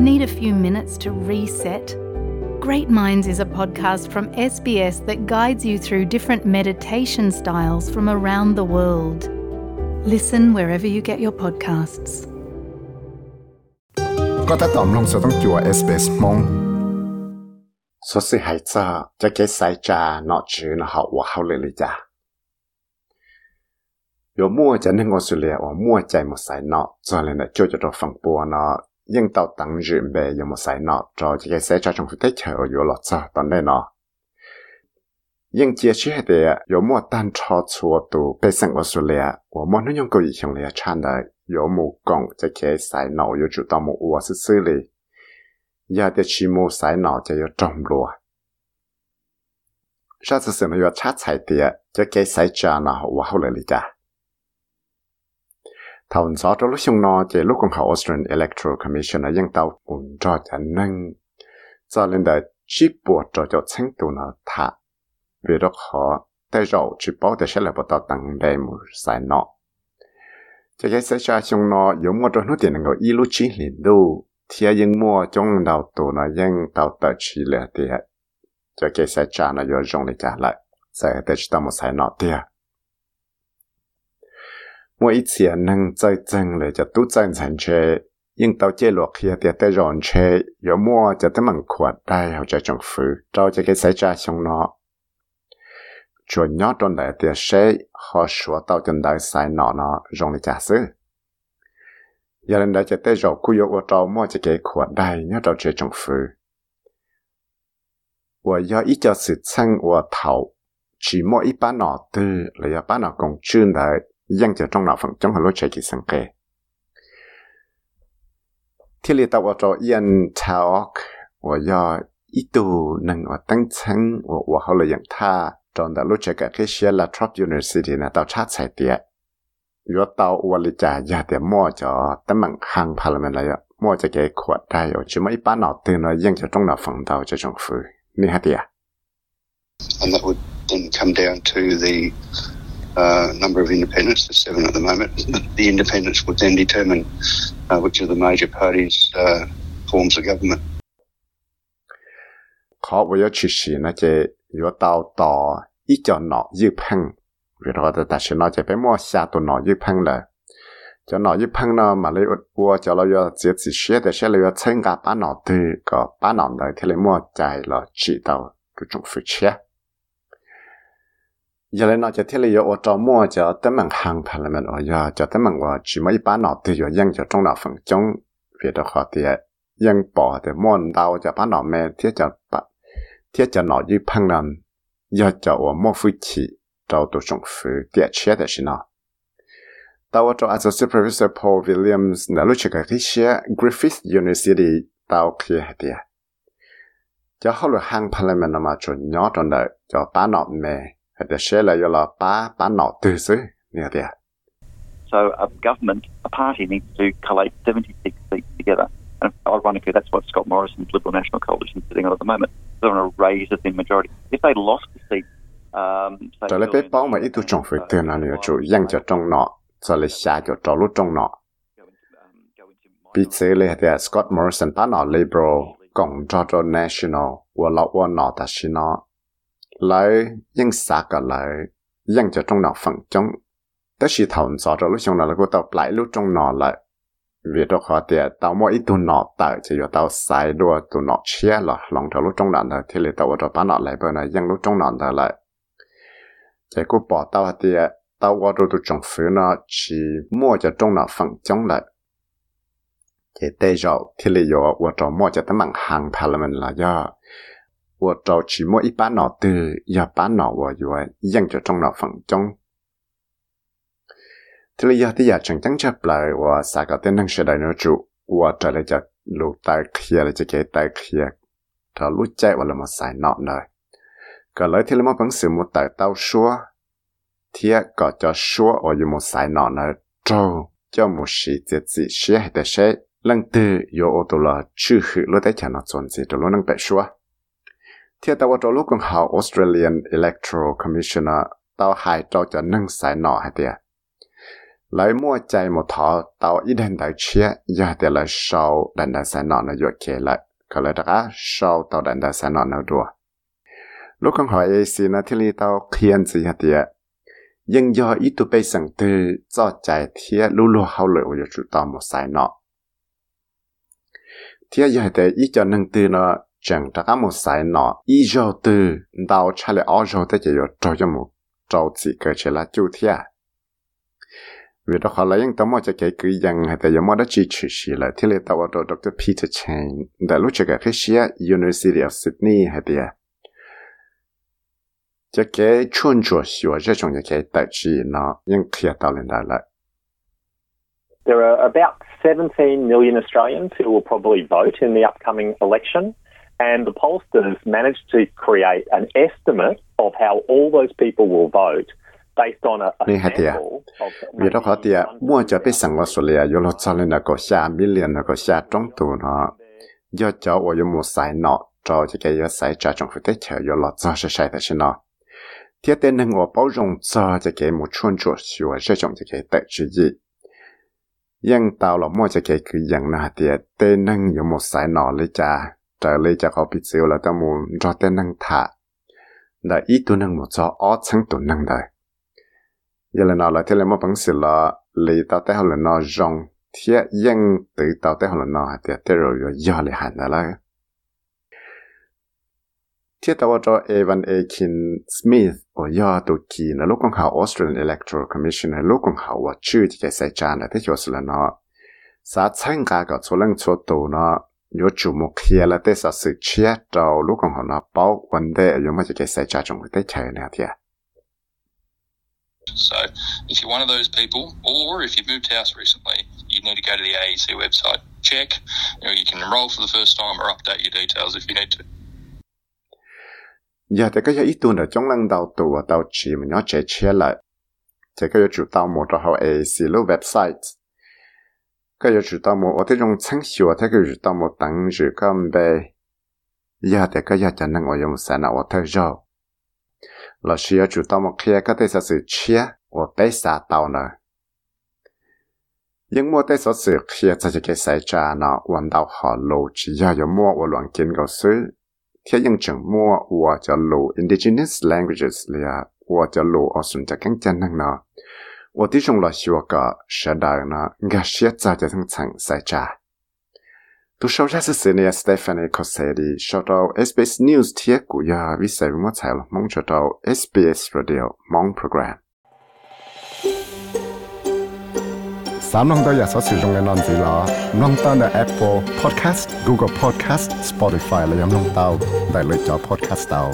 Need a few minutes to reset? Great Minds is a podcast from SBS that guides you through different meditation styles from around the world. Listen wherever you get your podcasts. ก็ถ้าตอมลงจะต้องจัว SBS มอง số sự hay cho cho cái sai trà nọ chứ nó học và học lệ cha yo mua cho nên Australia và mua chạy một sai nọ cho nên là cho cho nó phẳng bùa nó nhưng tàu tặng dự bề dùng một sải nọ cho chỉ cái xe cho trong phụ thích ở dưới lọt xa tận đây nọ. Nhưng chia sẻ thì có một tan cho chùa tù bê sang Australia và một nội dung câu ý chung là chán đời có một công cho cái sải nọ có chủ tâm một ua sư sư lì. Giờ thì chỉ một sải nọ cho có trồng lúa sau sự sự mà có chát sải thì cho cái sải cha nọ và hậu lại lý thầu gió trong lúc xung nó chỉ lúc còn khảo Australian Electoral Commission ở dân tàu cũng cho trả nâng. Cho nên là chỉ buộc cho cho chính tụ nó thả. Vì đó khó tay rậu chỉ bảo để sẽ là bảo tàu tăng đầy một sai nọ. Cho cái sẽ cho xung nó giống một trong nước tiền người y chỉ liền đủ thì dân mua trong đầu tụ nó dân, tàu tờ chỉ là tiền cho cái sẽ cho nó dùng để trả lại. Sẽ để cho một sai nọ tiền mỗi ít xìa năng chơi chân là cho tú chân sản chế nhưng tao chế luộc kia tiệt tới rộn chế yếu mua cho tới mặn khuất đai hậu cho trong phứ trao cho cái xảy ra xong nó. Chùa nhót trong đại tiệt chế họ sửa tao chân đại sai nọ nó rộng để trả sư giờ lên đại chế tới rộn cú yếu của trao mua cho cái khuất đai nhớ trao chế trong phứ 我要一家是称我头，起码一般脑子，来一般脑公主来 ยังจะต้องหนาฝั่งจังหัวรถใช้กี่สังเกตที่เรียกว่าจะยันชาวอกว่าย่ออีตูนั่งว่าตั้งชั้นว่าว่าเขาเลยอย่างท่าจนแต่รู้จักกับที่เชียร์ลาทรอปยูนิเวอร์ซิตี้นะต่อชาติใส่เตี้ยยอต่อวันลิจ่ายาแต่มั่วจอตั้งมังหังพาร์ลเมนต์เลยมั่วจะเกี่ยขวดได้อยู่จะไม่ป้าหนอตื่นเลยยังจะต้องหนาฝั่งเตาจะจงฟื้นนี่ฮะเตี้ย and that would then come down to the uh, number of independents, there's seven at the moment. The independents would then determine uh, which of the major parties uh, forms a government. 考我要去时那些要到到一叫脑一碰，然后的但是那些被莫下都脑一碰了，叫脑一碰呢，嘛嘞我叫了要自己学的，学了要参加把脑的个把脑的，他嘞莫在了知道这种付钱。Giờ lên nó cho thiết lý ở trong mua cho tấm bằng hàng phải là mình ở giờ cho tấm bằng ở chỉ mấy bán nọ thì giờ dân cho trong đó phần chống việc đó họ thì dân bỏ thì mua đào cho bán nọ mẹ thiết cho bán thiết cho nọ như phăng làm giờ cho ở mua phu chỉ cho tổ trong phu địa chế de xin nó tao cho associate professor Paul Williams là lúc trước cái xe Griffith University tao kia hết địa cho họ là hàng parliament mà cho nhỏ trong đời cho bán nọ mẹ sẽ là là ba ba nọ từ xứ nè địa. So a government, a party needs to collate 76 seats together. And ironically, that's what Scott Morrison's Liberal National Coalition is sitting on at the moment. They want to raise the thin majority. If they lost the seat, um, say Trở lại bếp bao mà ít tu trồng phải tiền là nửa chủ dân cho trong nọ, cho lại xa cho trò lúc trong nọ. Bị chế lệ thì Scott Morrison ba nọ Liberal, cộng cho cho National, và lọ và nọ ta xin lại nhưng xa cả lại nhưng cho trong nào phần trong tất chỉ thầu rõ cho lúc trong là cô tao lại lúc trong nọ lại vì đó khó thì tao mỗi ít tu nọ tại chỉ có tao sai đua tu nọ chia là lòng thầu lúc trong nọ thì là tao cho bán nọ lại bên này nhưng lúc trong nọ là lại. Chỉ cô bỏ tao thì tao qua đồ tu trồng phứ nó chỉ mua cho trong nọ phần lại. Thì tây rồi thì là có 我找 mua cho tấm bằng hàng parliament là do. 我找起么一般脑子，一般脑我以为样就中脑放中。thế là giờ thì giờ chẳng chẳng chấp lại và xa cả tên năng sẽ đại nó chủ và trở lại cho lũ tai kia là cho cái tai kia trở lũ chạy và là một sai nọ nơi cả lấy thì là một bằng sự một tài tao xua thì có cho xua ở một sai nọ nơi trâu cho một sự tiết dị sẽ hay để sẽ lần từ yo ô là chữ hữu lũ tai nó tồn gì đó lũ năng tại เทียแต่ว่าตัวลูกของเขา Australian Electoral Commissioner เต่าหายเจ้จะนั่งสายหน่อให้เดียหลายมั่วใจหมดท้อเต่าอีเดนได้เชียยากเดินละชาวดันได้สายหน่อนะยกเคละก็เลยนะคะชาวเต่าดันได้สายหน่อนะด้วยลูกของเขาเอซีนะที่ลีเต่าเคียนสิฮะเดียยังยออีตัวไปสังเตือจอดใจเทียลู่ลู่เขาเลยว่าจะจุดต่อหมดสายหน่อเทียยาแต่อีจอดนั่งตือเนาะ chẳng ta có một sai nọ ý dầu từ, đào cha lại ở dầu tới chỉ dầu trâu cho một trâu chỉ cởi chỉ là chú thia à. vì đó họ lấy những tấm mơ cái cái cứ dân hay tại giống đó chỉ chỉ chỉ là thiết lệ tao ở đó Dr. Peter Chang đã lúc chơi cái phía xia University of Sydney hay tại cho cái chuyên chua xua cho chúng cái đại chỉ nó những kia tàu lên đại lại There are about 17 million Australians who will probably vote in the upcoming election. And the pollsters managed to create an estimate of how all those people will vote ne hatia vì đó họ tia mua cho biết rằng Australia yo lo cho lên là có xa million là có xa trong tù nó. Do cho ở yo một sai nọ cho cho cái yo sai trả trong phải chờ yo lo cho sẽ sai thế nó thiết tên năng ở bao dung cho cho cái một chuyên chỗ siêu sẽ trong cho cái tại chữ gì. Nhưng tao là mua cho cái cứ rằng là hatia tên năng yo một sai nọ lấy cha. แต่เลยจะเขาปิดเซลแล้วแต่มูรอแต่นั่งถ่าแต่อีตัวนั่งหมดจออ้อชั้งตัวนั่งได้ยันเลยนอเลยที่เลยมาปังสิละเลยตาแต่เขาเลยนอจงเทียยังตื่นตาแต่เขาเลยนอเดียแต่เราอยู่ยอเลยหันได้ละเทียแต่ว่าจอเอวันเอคินสมิธโอยอตัวคีนะลูกของเขาออสเตรเลียนอิเล็กทรอนิกส์คอมมิชชันนะลูกของเขาว่าชื่อที่จะใส่จานนะที่เขาสิละนอสาชั้งกากับโซลังโซโตเนาะ yo chu mo khia la te sa sự chia trâu lúc còn họ nó bao vấn đề yo mà chỉ cái sai cha trong cái tết chơi nè thia So, if you're one of those people, or if you've moved house recently, you need to go to the AEC website, check, you, know, you can enroll for the first time or update your details if you need to. Dạ, thì cái ý tuần ở chong lần đầu tù ở tàu chỉ mà nó chế chia lại. Thì cái chủ tàu một trò hậu AEC website cái chủ tàu một ở thế trong sáng sửa thế cái chủ tàu một tặng dự cầm bề giờ cái giờ chẳng năng ở dùng sản nào ở thời giờ là sửa chủ tàu cái thế sẽ chia ở bế xã nữa nhưng mua tế số sự kia cho cái xảy ra nó hoàn đạo họ lộ chỉ giờ có mua ở loạn kiến cầu sư thế nhưng chẳng mua của cho indigenous languages là của cho lộ ở xuân cho cánh chân năng nó 我弟兄老希望个是哪呢？俺现在就从城在家。tu sau ra sự sự này Stephanie Cosetti sau đó SBS News thiết của ya vì sẽ muốn chạy mong cho tàu SBS Radio mong program. Sám lòng tôi sẽ sử dụng cái nền gì là lòng ta Apple Podcast, Google Podcast, Spotify là nhóm lòng đại lựa chọn podcast tàu.